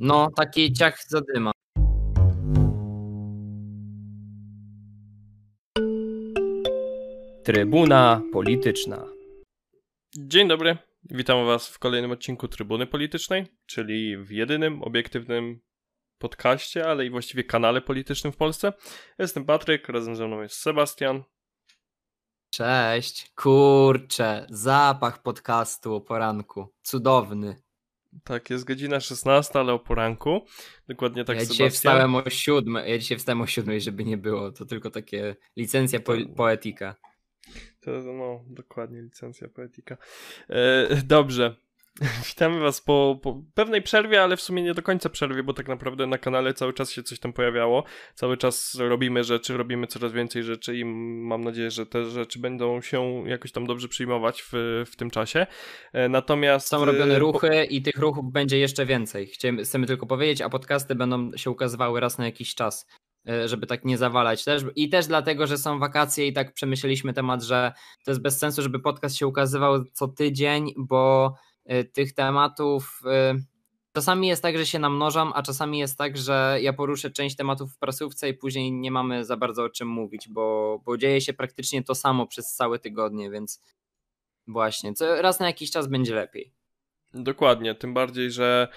No, taki ciach zadyma. Trybuna Polityczna. Dzień dobry, witam Was w kolejnym odcinku Trybuny Politycznej, czyli w jedynym obiektywnym podcaście, ale i właściwie kanale politycznym w Polsce. Jestem Patryk, razem ze mną jest Sebastian. Cześć. Kurczę, zapach podcastu o poranku. Cudowny. Tak, jest godzina 16, ale o poranku. Dokładnie tak ja Sebastian. dzisiaj wstałem o siódmej, ja dzisiaj wstałem o siódmej, żeby nie było. To tylko takie licencja po, poetyka. To, no, dokładnie, licencja poetyka. E, dobrze. Witamy Was po, po, pewnej przerwie, ale w sumie nie do końca przerwie, bo tak naprawdę na kanale cały czas się coś tam pojawiało. Cały czas robimy rzeczy, robimy coraz więcej rzeczy i mam nadzieję, że te rzeczy będą się jakoś tam dobrze przyjmować w, w tym czasie. E, natomiast. Są robione e, ruchy po... i tych ruchów będzie jeszcze więcej. Chcemy, chcemy tylko powiedzieć, a podcasty będą się ukazywały raz na jakiś czas e, żeby tak nie zawalać też. I też dlatego, że są wakacje i tak przemyśleliśmy temat, że to jest bez sensu, żeby podcast się ukazywał co tydzień, bo tych tematów. Y, czasami jest tak, że się namnożam, a czasami jest tak, że ja poruszę część tematów w prasówce i później nie mamy za bardzo o czym mówić, bo, bo dzieje się praktycznie to samo przez całe tygodnie, więc właśnie, co raz na jakiś czas będzie lepiej. Dokładnie, tym bardziej, że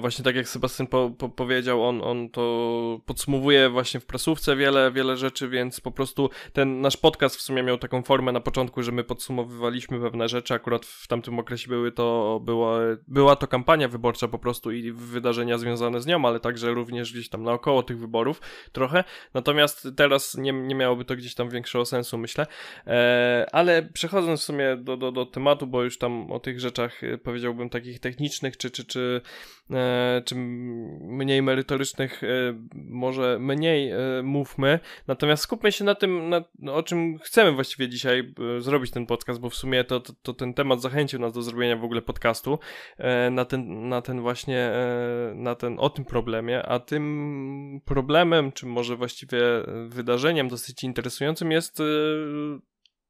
właśnie tak jak Sebastian po, po, powiedział, on, on to podsumowuje właśnie w prasówce wiele, wiele rzeczy, więc po prostu ten nasz podcast w sumie miał taką formę na początku, że my podsumowywaliśmy pewne rzeczy, akurat w tamtym okresie były to, była, była to kampania wyborcza po prostu i wydarzenia związane z nią, ale także również gdzieś tam naokoło tych wyborów trochę, natomiast teraz nie, nie miałoby to gdzieś tam większego sensu, myślę, e, ale przechodząc w sumie do, do, do tematu, bo już tam o tych rzeczach e, powiedziałbym takich technicznych, czy, czy, czy, e, czy mniej merytorycznych, e, może mniej e, mówmy. Natomiast skupmy się na tym, na, o czym chcemy właściwie dzisiaj zrobić ten podcast, bo w sumie to, to, to ten temat zachęcił nas do zrobienia w ogóle podcastu na ten, na ten właśnie, na ten, o tym problemie, a tym problemem, czy może właściwie wydarzeniem dosyć interesującym jest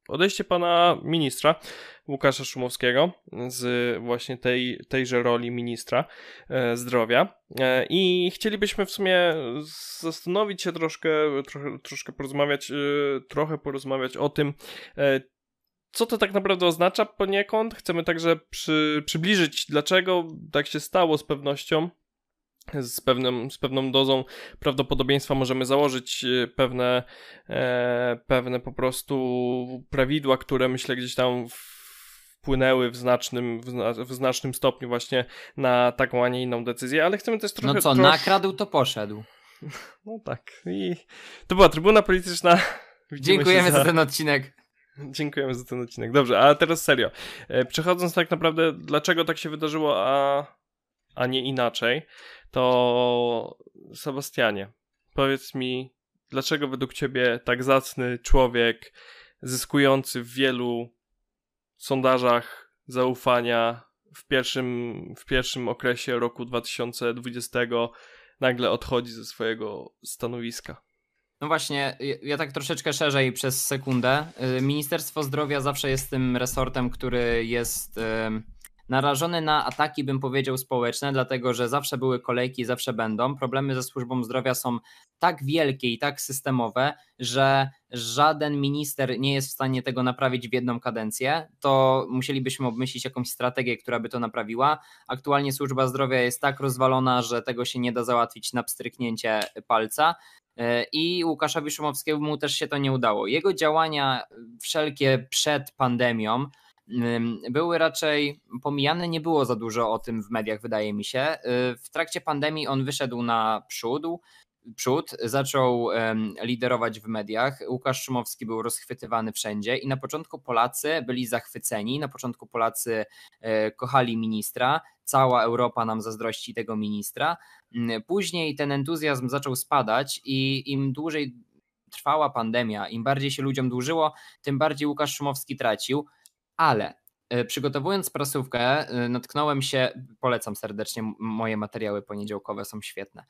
odejście pana ministra Łukasza Szumowskiego z właśnie tej, tejże roli ministra e, zdrowia. E, I chcielibyśmy w sumie zastanowić się troszkę, trochę, troszkę porozmawiać, e, trochę porozmawiać o tym, co to tak naprawdę oznacza poniekąd. Chcemy także przy, przybliżyć, dlaczego tak się stało z pewnością z, pewnym, z pewną dozą prawdopodobieństwa możemy założyć pewne, e, pewne po prostu prawidła, które myślę gdzieś tam wpłynęły w znacznym, w, zna, w znacznym stopniu właśnie na taką, a nie inną decyzję, ale chcemy też trochę... No co, trochę... nakradł, to poszedł. No tak. I to była Trybuna Polityczna. Widzimy Dziękujemy za... za ten odcinek. Dziękujemy za ten odcinek. Dobrze, a teraz serio. E, przechodząc tak naprawdę, dlaczego tak się wydarzyło, a, a nie inaczej, to Sebastianie, powiedz mi, dlaczego według ciebie tak zacny człowiek, zyskujący w wielu sondażach zaufania w pierwszym, w pierwszym okresie roku 2020 nagle odchodzi ze swojego stanowiska? No właśnie, ja tak troszeczkę szerzej przez sekundę. Y, Ministerstwo Zdrowia zawsze jest tym resortem, który jest narażony na ataki, bym powiedział, społeczne, dlatego że zawsze były kolejki, zawsze będą. Problemy ze służbą zdrowia są tak wielkie i tak systemowe, że żaden minister nie jest w stanie tego naprawić w jedną kadencję. To musielibyśmy obmyślić jakąś strategię, która by to naprawiła. Aktualnie służba zdrowia jest tak rozwalona, że tego się nie da załatwić na pstryknięcie palca. I Łukaszowi Szumowskiemu też się to nie udało. Jego działania wszelkie przed pandemią, były raczej pomijane, nie było za dużo o tym w mediach, wydaje mi się. Y, w trakcie pandemii on wyszedł na przód, przód, zaczął liderować w mediach. Łukasz Szumowski był rozchwytywany wszędzie i na początku Polacy byli zachwyceni, na początku Polacy e, kochali ministra, cała Europa nam zazdrości tego ministra. Później ten entuzjazm zaczął spadać i im dłużej trwała pandemia, im bardziej się ludziom dłużyło, tym bardziej Łukasz Szumowski tracił ale E, przygotowując prasówkę, e, natknąłem się, polecam serdecznie, moje materiały poniedziałkowe są świetne.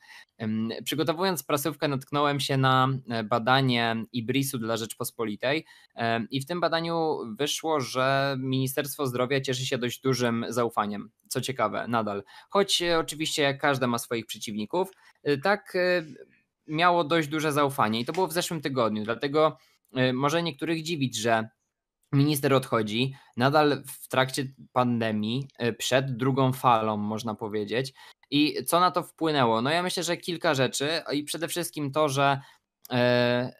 Przygotowując prasówkę, natknąłem się na e, badanie Ibrisu dla Rzeczpospolitej i w tym badaniu wyszło, że Ministerstwo Zdrowia cieszy się dość dużym zaufaniem. Co ciekawe, nadal. Choć oczywiście, jak każde ma swoich przeciwników, tak miało dość duże zaufanie i to było w zeszłym tygodniu. Dlatego może niektórych dziwić, że minister odchodzi, nadal w trakcie pandemii, e, przed drugą falą, można powiedzieć. I co na to wpłynęło? No ja myślę, że kilka rzeczy i przede wszystkim to, że e,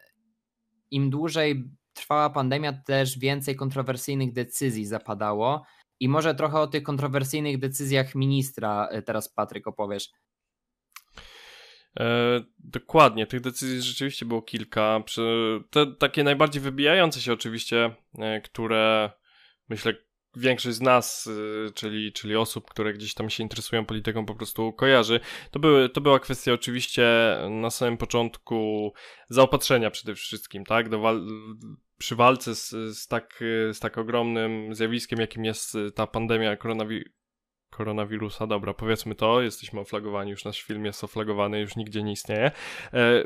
im dłużej trwała pandemia, też więcej kontrowersyjnych decyzji zapadało. I może trochę o tych kontrowersyjnych decyzjach ministra e, teraz Patryk opowiesz. E, dokładnie, tych decyzji rzeczywiście było kilka. Te takie najbardziej wybijające się oczywiście, e, które myślę większość z nas, e, czyli, czyli osób, które gdzieś tam się interesują polityką, po prostu kojarzy. To, były, to była kwestia oczywiście na samym początku zaopatrzenia przede wszystkim, tak? Do wal przy walce z, z, tak, z tak ogromnym zjawiskiem, jakim jest ta pandemia koronawirusa koronawirusa, dobra, powiedzmy to, jesteśmy oflagowani, już nasz film jest oflagowany, już nigdzie nie istnieje. E,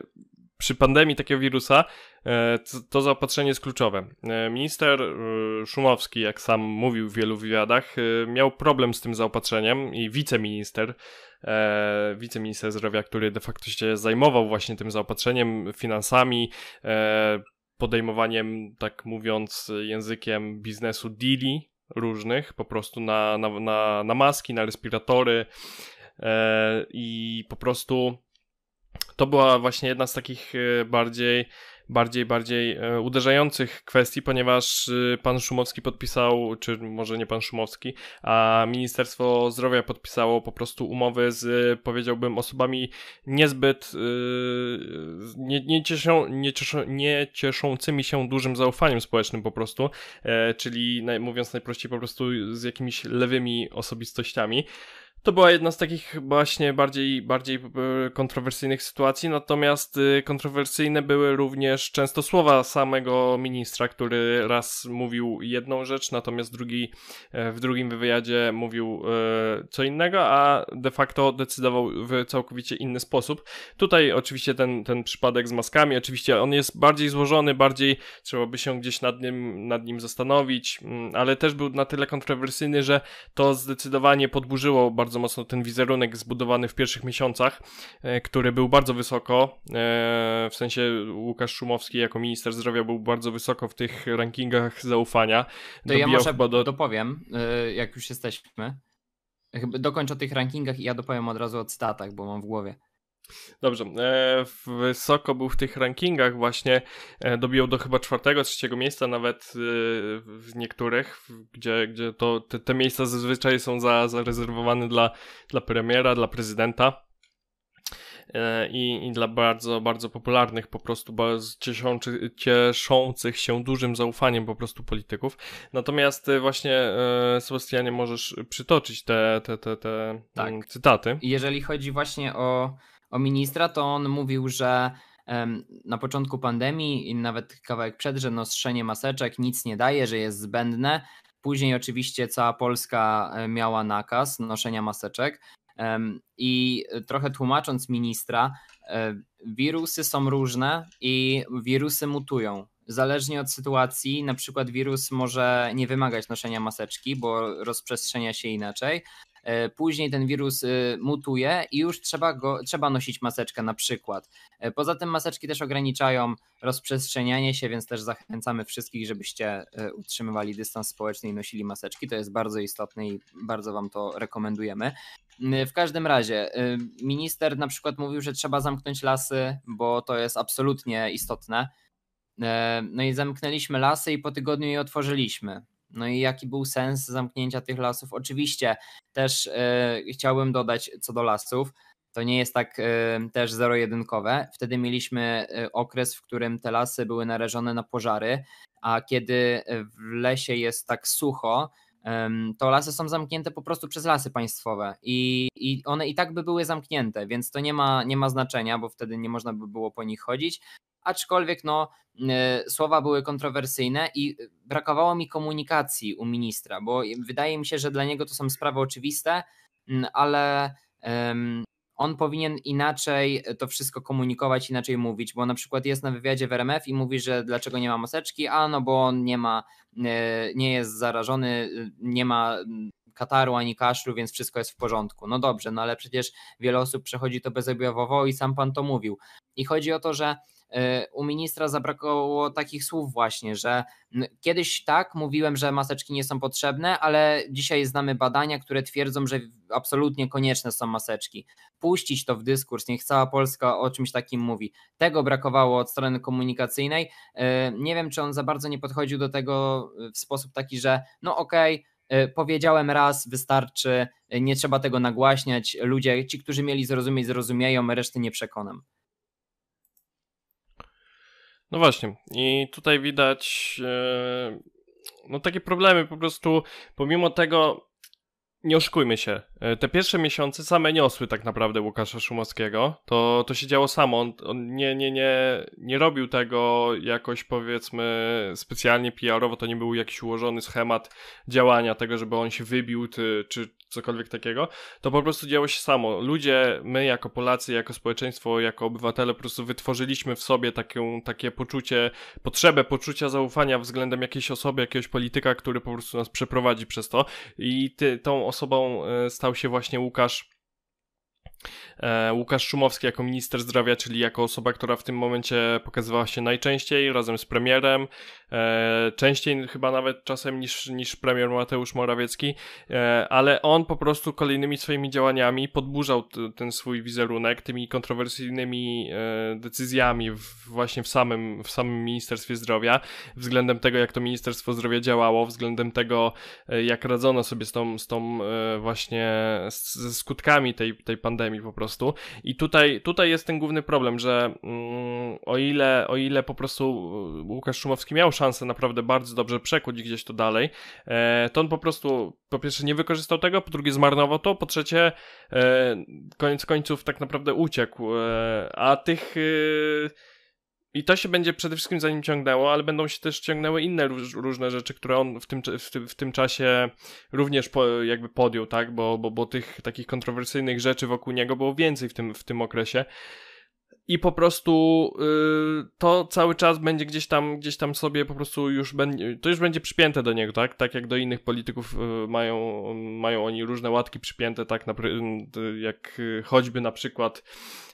przy pandemii takiego wirusa e, to, to zaopatrzenie jest kluczowe. E, minister e, Szumowski, jak sam mówił w wielu wywiadach, e, miał problem z tym zaopatrzeniem i wiceminister, e, wiceminister zdrowia, który de facto się zajmował właśnie tym zaopatrzeniem, finansami, podejmowaniem, tak mówiąc językiem biznesu, deali różnych, po prostu na, na, na, na maski, na respiratory e, i po prostu to była właśnie jedna z takich e, bardziej bardziej, bardziej e, uderzających kwestii, ponieważ e, pan Szumowski podpisał, czy może nie pan Szumowski, a Ministerstwo Zdrowia podpisało po prostu umowy z, powiedziałbym, osobami niezbyt nie, nie, cieszą, nie, cieszą, nie cieszącymi się dużym zaufaniem społecznym po prostu, czyli mówiąc najprościej po prostu z jakimiś lewymi osobistościami. To była jedna z takich właśnie bardziej, bardziej e, kontrowersyjnych sytuacji, natomiast e, kontrowersyjne były również często słowa samego ministra, który raz mówił jedną rzecz, natomiast drugi, e, w drugim wywiadzie mówił co innego, a de facto decydował w całkowicie inny sposób. Tutaj oczywiście ten, ten przypadek z maskami, oczywiście on jest bardziej złożony, bardziej trzeba by się gdzieś nad nim, nad nim zastanowić, mm, ale też był na tyle kontrowersyjny, że to zdecydowanie podburzyło bardzo bardzo mocno ten wizerunek zbudowany w pierwszych miesiącach, e, który był bardzo wysoko, e, w sensie Łukasz Szumowski jako minister zdrowia był bardzo wysoko w tych rankingach zaufania. To ja może do... dopowiem, e, jak już jesteśmy. Dokończę o tych rankingach i ja dopowiem od razu o cytatach, bo mam w głowie. Dobrze. E, wysoko był w tych rankingach właśnie, e, dobijał do chyba czwartego, trzeciego miejsca nawet e, w niektórych, gdzie, gdzie to te, te miejsca zazwyczaj są za, zarezerwowane dla, dla premiera, dla prezydenta. I, i dla bardzo, bardzo popularnych, po prostu cieszący, cieszących się dużym zaufaniem po prostu polityków. Natomiast właśnie Sebastianie możesz przytoczyć te, te, te, te tak. cytaty. Jeżeli chodzi właśnie o o ministra, to on mówił, że na początku pandemii i nawet kawałek przed, że noszenie maseczek nic nie daje, że jest zbędne. Później oczywiście cała Polska e, miała nakaz noszenia maseczek. I trochę tłumacząc ministra, e, wirusy są różne i wirusy mutują. Zależnie od sytuacji, na przykład wirus może nie wymagać noszenia maseczki, bo rozprzestrzenia się inaczej, E, później ten wirus y, mutuje i już trzeba, go, trzeba nosić maseczkę na przykład. E, poza tym maseczki też ograniczają rozprzestrzenianie się, więc też zachęcamy wszystkich, żebyście e, utrzymywali dystans społeczny i nosili maseczki. To jest bardzo istotne i bardzo Wam to rekomendujemy. W każdym razie, minister na przykład mówił, że trzeba zamknąć lasy, bo to jest absolutnie istotne. No i zamknęliśmy lasy i po tygodniu je otworzyliśmy. No i jaki był sens zamknięcia tych lasów? Oczywiście też e, chciałbym dodać co do lasów, to nie jest tak e, też zero-jedynkowe. Wtedy mieliśmy e, okres, w którym te lasy były narażone na pożary, a kiedy w lesie jest tak sucho, to lasy są zamknięte po prostu przez lasy państwowe i, i one i tak by były zamknięte, więc to nie ma, nie ma znaczenia, bo wtedy nie można by było po nich chodzić, aczkolwiek no, słowa były kontrowersyjne i brakowało mi komunikacji u ministra, bo wydaje mi się, że dla niego to są sprawy oczywiste, ale on powinien inaczej to wszystko komunikować, inaczej mówić, bo na przykład jest na wywiadzie w RMF i mówi, że dlaczego nie ma maseczki, a no bo on nie ma, nie jest zarażony, nie ma kataru ani kaszlu, więc wszystko jest w porządku. No dobrze, no ale przecież wiele osób przechodzi to bezobjawowo i sam pan to mówił. I chodzi o to, że e, u ministra zabrakło takich słów właśnie, że kiedyś tak mówiłem, że maseczki nie są potrzebne, ale dzisiaj znamy badania, które twierdzą, że absolutnie konieczne są maseczki. Puścić to w dyskurs, niech cała Polska o czymś takim mówi. Tego brakowało od strony komunikacyjnej. E, nie wiem, czy on za bardzo nie podchodził do tego w sposób taki, że no okej, okay, E, powiedziałem raz, wystarczy, e, nie trzeba tego nagłaśniać. Ludzie, ci, którzy mieli zrozumieć, zrozumieją, reszty nie przekonam. No właśnie, i tutaj widać e, no takie problemy po prostu, pomimo tego, nie oszukujmy się, e, te pierwsze miesiące same niosły tak naprawdę Łukasza Szumowskiego. To, to się działo samo. On, on, nie, nie, nie, nie robił tego jakoś powiedzmy specjalnie PR-owo, to nie był jakiś ułożony schemat działania tego, żeby on się wybił ty, czy cokolwiek takiego. To po prostu działo się samo. Ludzie, my jako Polacy, jako społeczeństwo, jako obywatele po prostu wytworzyliśmy w sobie taką, takie poczucie, potrzebę poczucia zaufania względem jakiejś osoby, jakiegoś polityka, który po prostu nas przeprowadzi przez to. I ty, tą osobą e, stał się właśnie Łukasz Łukasz Szumowski jako minister zdrowia, czyli jako osoba, która w tym momencie pokazywała się najczęściej razem z premierem, e, częściej chyba nawet czasem niż, niż premier Mateusz Morawiecki, e, ale on po prostu kolejnymi swoimi działaniami podburzał ten swój wizerunek tymi kontrowersyjnymi decyzjami właśnie w samym, w samym Ministerstwie Zdrowia, względem tego, jak to Ministerstwo Zdrowia działało, względem tego, jak radzono sobie z tą, z tą właśnie ze skutkami tej, tej pandemii po prostu. I tutaj, tutaj jest ten główny problem, że mm, o, ile, o ile po prostu y, Łukasz Szumowski miał szansę naprawdę bardzo dobrze przekuć gdzieś to dalej, e, to on po prostu po pierwsze nie wykorzystał tego, po drugie zmarnował to, po trzecie e, koniec końców tak naprawdę uciekł. E, a tych i to się będzie przede wszystkim za nim ciągnęło, ale będą się też ciągnęły inne różne rzeczy, które on w tym, w tym, w tym czasie również po, jakby podjął, tak? Bo, bo, bo tych takich kontrowersyjnych rzeczy wokół niego było więcej w tym, w tym okresie. I po prostu yy, to cały czas będzie gdzieś tam, gdzieś tam sobie po prostu już będzie, to już będzie przypięte do niego, tak? Tak jak do innych polityków yy, mają, mają oni różne łatki przypięte, tak? Na, yy, jak choćby na przykład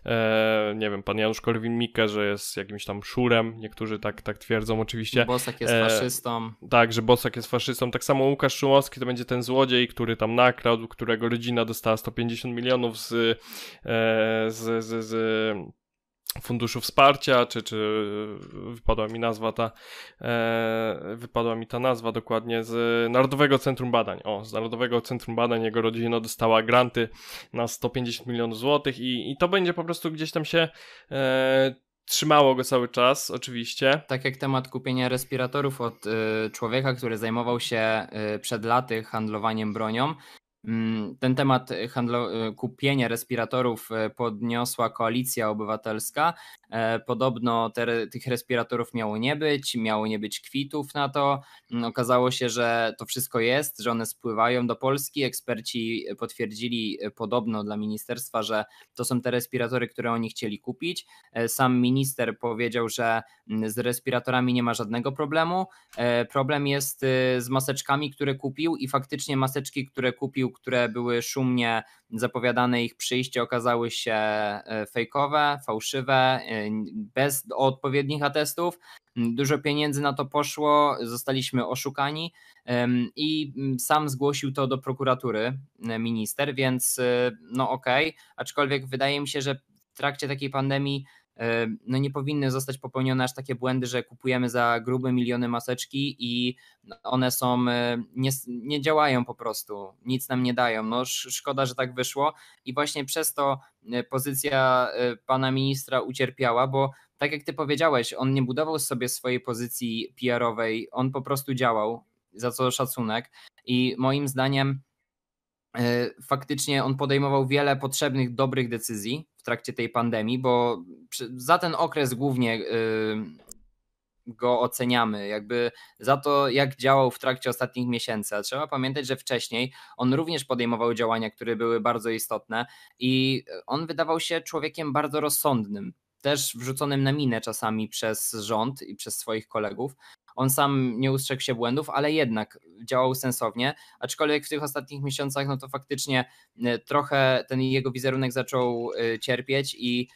e, nie wiem, pan Janusz Korwin-Mikke, że jest jakimś tam szurem, niektórzy tak, tak twierdzą oczywiście. Bosak jest e, faszystą. Tak, że Bosak jest faszystą. Tak samo Łukasz Szumowski to będzie ten złodziej, który tam nakradł, którego rodzina dostała 150 milionów z, e, z, z, z funduszu wsparcia, czy, czy wypadła mi nazwa ta, e, wypadła mi ta nazwa dokładnie z Narodowego Centrum Badań. O, z Narodowego Centrum Badań jego rodzina dostała granty na 150 milionów złotych i, i to będzie po prostu gdzieś tam się e, trzymało go cały czas, oczywiście. Tak jak temat kupienia respiratorów od y, człowieka, który zajmował się y, przed laty handlowaniem bronią, ten temat handlo- y, kupienia respiratorów y, podniosła koalicja obywatelska. E, podobno te, tych respiratorów miało nie być, miało nie być kwitów na to. Mm, okazało się, że to wszystko jest, że one spływają do Polski. Eksperci potwierdzili y, podobno dla ministerstwa, że to są te respiratory, które oni chcieli kupić. E, sam minister powiedział, że mm, z respiratorami nie ma żadnego problemu. E, problem jest z maseczkami, które kupił i faktycznie maseczki, które kupił, które były szumnie zapowiadane ich przyjście okazały się e, fejkowe, fałszywe, e, bez odpowiednich atestów. Dużo pieniędzy na to poszło, zostaliśmy oszukani i sam zgłosił to do prokuratury e, minister, więc no okej, okay. aczkolwiek wydaje mi się, że w trakcie takiej pandemii E, no nie powinny zostać popełnione aż takie błędy, że kupujemy za grube miliony maseczki i one są, e, nie, nie działają po prostu, nic nam nie dają. No szkoda, że tak wyszło i właśnie przez to e, pozycja pana ministra ucierpiała, bo tak jak ty powiedziałeś, on nie budował sobie swojej pozycji PR-owej, on po prostu działał, za co szacunek i moim zdaniem faktycznie on podejmował wiele potrzebnych, dobrych decyzji w trakcie tej pandemii, bo za ten okres głównie go oceniamy, jakby za to, jak działał w trakcie ostatnich miesięcy. A trzeba pamiętać, że wcześniej on również podejmował działania, które były bardzo istotne i on wydawał się człowiekiem bardzo rozsądnym, też wrzuconym na minę czasami przez rząd i przez swoich kolegów. On sam nie ustrzegł się błędów, ale jednak działał sensownie, aczkolwiek w tych ostatnich miesiącach no to faktycznie e, trochę ten jego wizerunek zaczął e, cierpieć i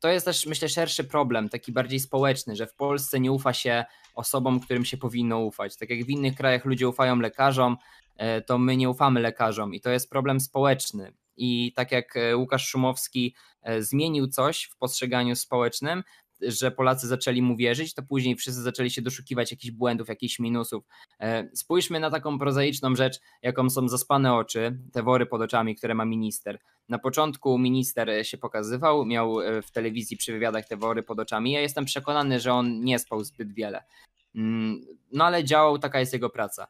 to jest też, myślę, szerszy problem, taki bardziej społeczny, że w Polsce nie ufa się osobom, którym się powinno ufać. Tak jak w innych krajach ludzie ufają lekarzom, e, to my nie ufamy lekarzom i to jest problem społeczny. I tak jak Łukasz Szumowski zmienił coś w postrzeganiu społecznym, że Polacy zaczęli mu wierzyć, to później wszyscy zaczęli się doszukiwać jakichś błędów, jakichś minusów. Spójrzmy na taką prozaiczną rzecz, jaką są zaspane oczy, te wory pod oczami, które ma minister. Na początku minister się pokazywał, miał e, w telewizji przy wywiadach te wory pod oczami. Ja jestem przekonany, że on nie spał zbyt wiele. Mm, no ale działał, taka jest jego praca.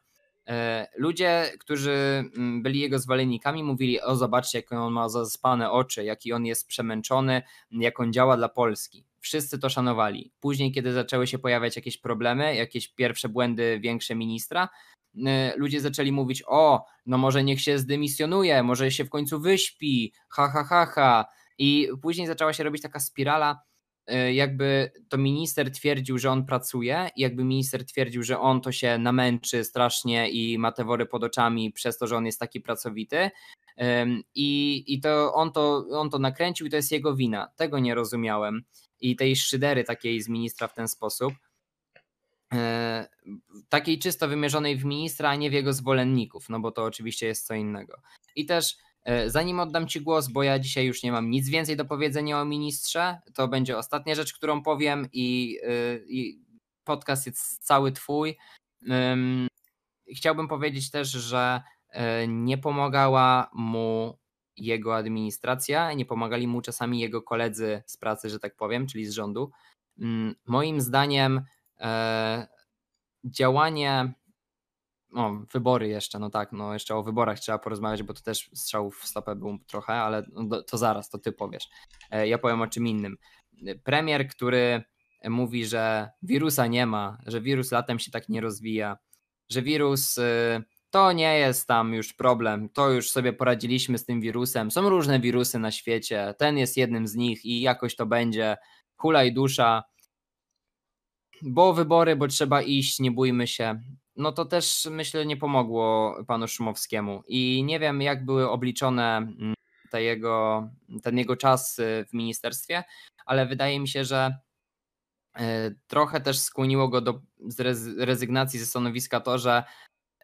E, ludzie, którzy mm, byli jego zwolennikami, mówili: O, zobaczcie, jak on ma zaspane oczy, jaki on jest przemęczony, jak on działa dla Polski. Wszyscy to szanowali. Później, kiedy zaczęły się pojawiać jakieś problemy, jakieś pierwsze błędy większe ministra, Y, ludzie zaczęli mówić, o, no może niech się zdymisjonuje, może się w końcu wyśpi, ha, ha, ha, ha. I później zaczęła się robić taka spirala, y, jakby to minister twierdził, że on pracuje, jakby minister twierdził, że on to się namęczy strasznie i ma te wory pod oczami przez to, że on jest taki pracowity. I, i to, on to on to nakręcił i to jest jego wina. Tego nie rozumiałem. I tej szydery takiej z ministra w ten sposób. E, takiej czysto wymierzonej w ministra, a nie w jego zwolenników, no bo to oczywiście jest co innego. I też e, zanim oddam Ci głos, bo ja dzisiaj już nie mam nic więcej do powiedzenia o ministrze, to będzie ostatnia rzecz, którą powiem i, e, i podcast jest cały Twój. Chciałbym powiedzieć też, że nie pomagała mu jego administracja, nie pomagali mu czasami jego koledzy z pracy, że tak powiem, czyli z rządu. Mm, moim zdaniem E, działanie, o, wybory jeszcze, no tak, no jeszcze o wyborach trzeba porozmawiać, bo to też strzał w stopę był trochę, ale to zaraz, to ty powiesz. E, ja powiem o czym innym. Premier, który mówi, że wirusa nie ma, że wirus latem się tak nie rozwija, że wirus y, to nie jest tam już problem, to już sobie poradziliśmy z tym wirusem. Są różne wirusy na świecie, ten jest jednym z nich i jakoś to będzie. Hulaj dusza bo wybory, bo trzeba iść, nie bójmy się. No to też myślę nie pomogło panu Szumowskiemu i nie wiem jak były obliczone mm, te jego, ten jego czas y, w ministerstwie, ale wydaje mi się, że y, trochę też skłoniło go do rezygnacji ze stanowiska to, że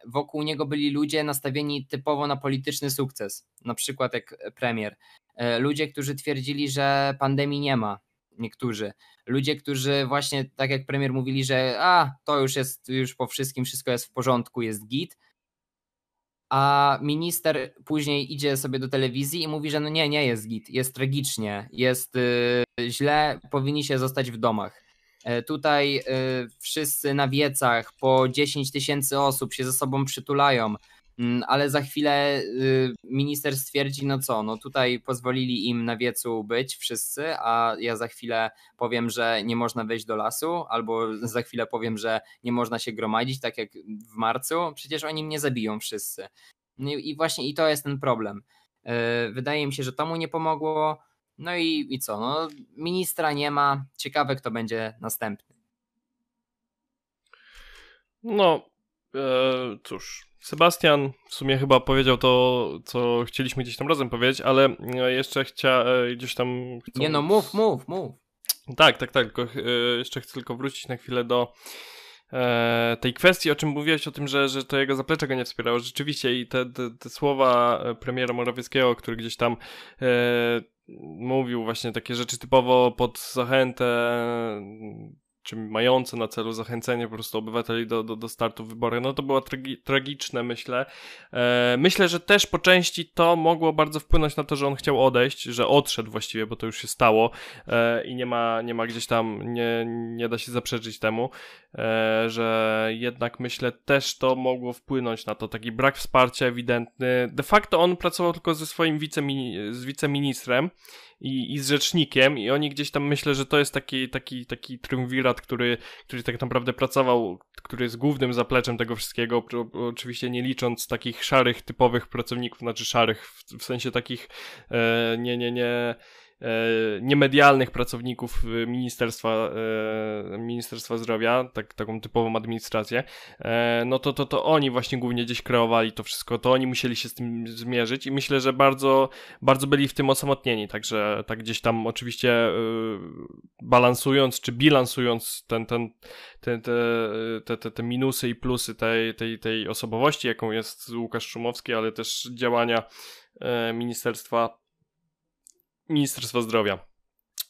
wokół niego byli ludzie nastawieni typowo na polityczny sukces, na przykład jak premier. Y, ludzie, którzy twierdzili, że pandemii nie ma, niektórzy. Ludzie, którzy właśnie, tak jak premier mówili, że a, to już jest już po wszystkim, wszystko jest w porządku, jest git, a minister później idzie sobie do telewizji i mówi, że no nie, nie jest git, jest tragicznie, jest yy, źle, powinni się zostać w domach. Yy, tutaj yy, wszyscy na wiecach po 10 tysięcy osób się ze sobą przytulają. Mm, ale za chwilę y, minister stwierdzi, no co, no tutaj pozwolili im na wiecu być wszyscy, a ja za chwilę powiem, że nie można wejść do lasu, albo za chwilę powiem, że nie można się gromadzić, tak jak w marcu, przecież oni mnie zabiją wszyscy. No I właśnie i to jest ten problem. Y, wydaje mi się, że to mu nie pomogło. No i, i co? No, ministra nie ma. Ciekawe, kto będzie następny. No, e, cóż, Sebastian w sumie chyba powiedział to, co chcieliśmy gdzieś tam razem powiedzieć, ale e, jeszcze chcia e, gdzieś tam... Chcą... Nie no, mów, mów, mów. Tak, tak, tak, tylko e, jeszcze chcę tylko wrócić na chwilę do tej kwestii, o czym mówiłeś, o tym, że, że to jego zaplecze go nie wspierało. Rzeczywiście i te, te, te słowa premiera Morawieckiego, który gdzieś tam e, mówił właśnie takie rzeczy typowo pod zachętę czy mające na celu zachęcenie po prostu obywateli do, do, do startu w wyborach. No to było tragi tragiczne, myślę. E, myślę, że też po części to mogło bardzo wpłynąć na to, że on chciał odejść, że odszedł właściwie, bo to już się stało e, i nie ma, nie ma gdzieś tam, nie, nie da się zaprzeczyć temu, e, że jednak myślę też to mogło wpłynąć na to. Taki brak wsparcia ewidentny. De facto on pracował tylko ze swoim wicemini z wiceministrem i, i z rzecznikiem i oni gdzieś tam myślę, że to jest taki, taki, taki triumvirat, który, który tak naprawdę pracował, który jest głównym zapleczem tego wszystkiego, oczywiście nie licząc takich szarych, typowych pracowników, znaczy szarych w, w sensie takich e, nie, nie, nie niemedialnych pracowników e, Ministerstwa, e, Ministerstwa Zdrowia, tak, taką typową administrację, no to, to, to oni właśnie głównie gdzieś kreowali to wszystko, to oni musieli się z tym zmierzyć i myślę, że bardzo, bardzo byli w tym osamotnieni, także tak gdzieś tam oczywiście balansując czy bilansując ten, ten, te, te, te, te minusy i plusy tej, tej, tej osobowości, jaką jest Łukasz Szumowski, ale też działania Ministerstwa Ministerstwa Zdrowia.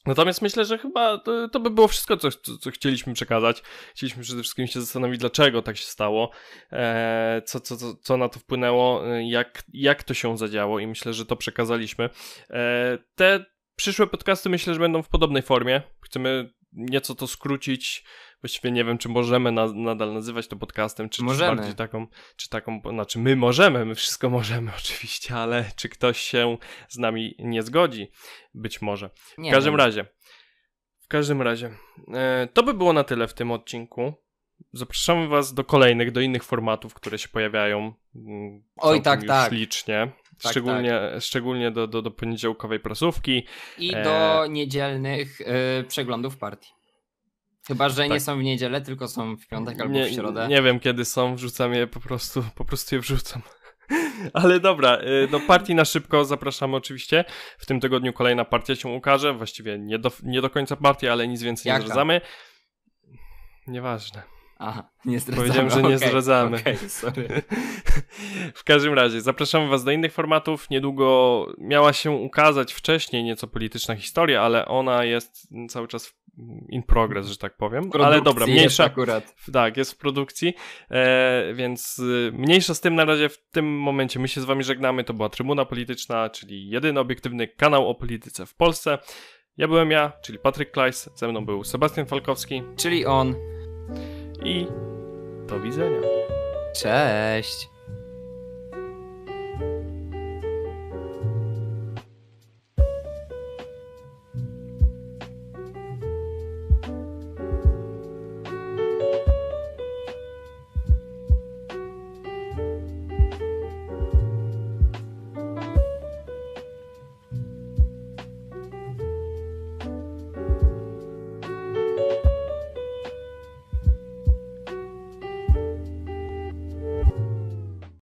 Natomiast myślę, że chyba to, to by było wszystko, co, co, co, chcieliśmy przekazać. Chcieliśmy przede wszystkim się zastanowić, dlaczego tak się stało, e, co, co, co, co na to wpłynęło, e, jak, jak to się zadziało i myślę, że to przekazaliśmy. E, te przyszłe podcasty myślę, że będą w podobnej formie. Chcemy nieco to skrócić, właściwie nie wiem, czy możemy na, nadal nazywać to podcastem, czy, czy bardziej taką, czy taką, znaczy my możemy, my wszystko możemy oczywiście, ale czy ktoś się z nami nie zgodzi? Być może. Nie w każdym wiem. razie, w każdym razie, e, to by było na tyle w tym odcinku. Zapraszamy Was do kolejnych, do innych formatów, które się pojawiają. Mm, Oj, tak, tak. Licznie. Tak, szczególnie, tak. szczególnie do, do, do poniedziałkowej prasówki. I e... do niedzielnych y, przeglądów partii. Chyba, że tak. nie są w niedzielę, tylko są w piątek albo nie, w środę. Nie wiem kiedy są, wrzucam je po prostu, po prostu je wrzucam. Ale dobra, y, do partii na szybko zapraszamy oczywiście. W tym tygodniu kolejna partia się ukaże. Właściwie nie do, nie do końca partii, ale nic więcej Jaka? nie zdradzamy. Nieważne. Aha, nie zdradzamy. Powiedziałem, że nie okay, zdradzamy. Okay, sorry. w każdym razie, zapraszamy Was do innych formatów. Niedługo miała się ukazać wcześniej nieco polityczna historia, ale ona jest cały czas in progress, że tak powiem. Ale dobra, mniejsza. akurat. Tak, jest w produkcji, e, więc y, mniejsza z tym na razie w tym momencie. My się z Wami żegnamy. To była Trybuna Polityczna, czyli jedyny obiektywny kanał o polityce w Polsce. Ja byłem ja, czyli Patryk Klajs, ze mną był Sebastian Falkowski, czyli on i do widzenia. Cześć.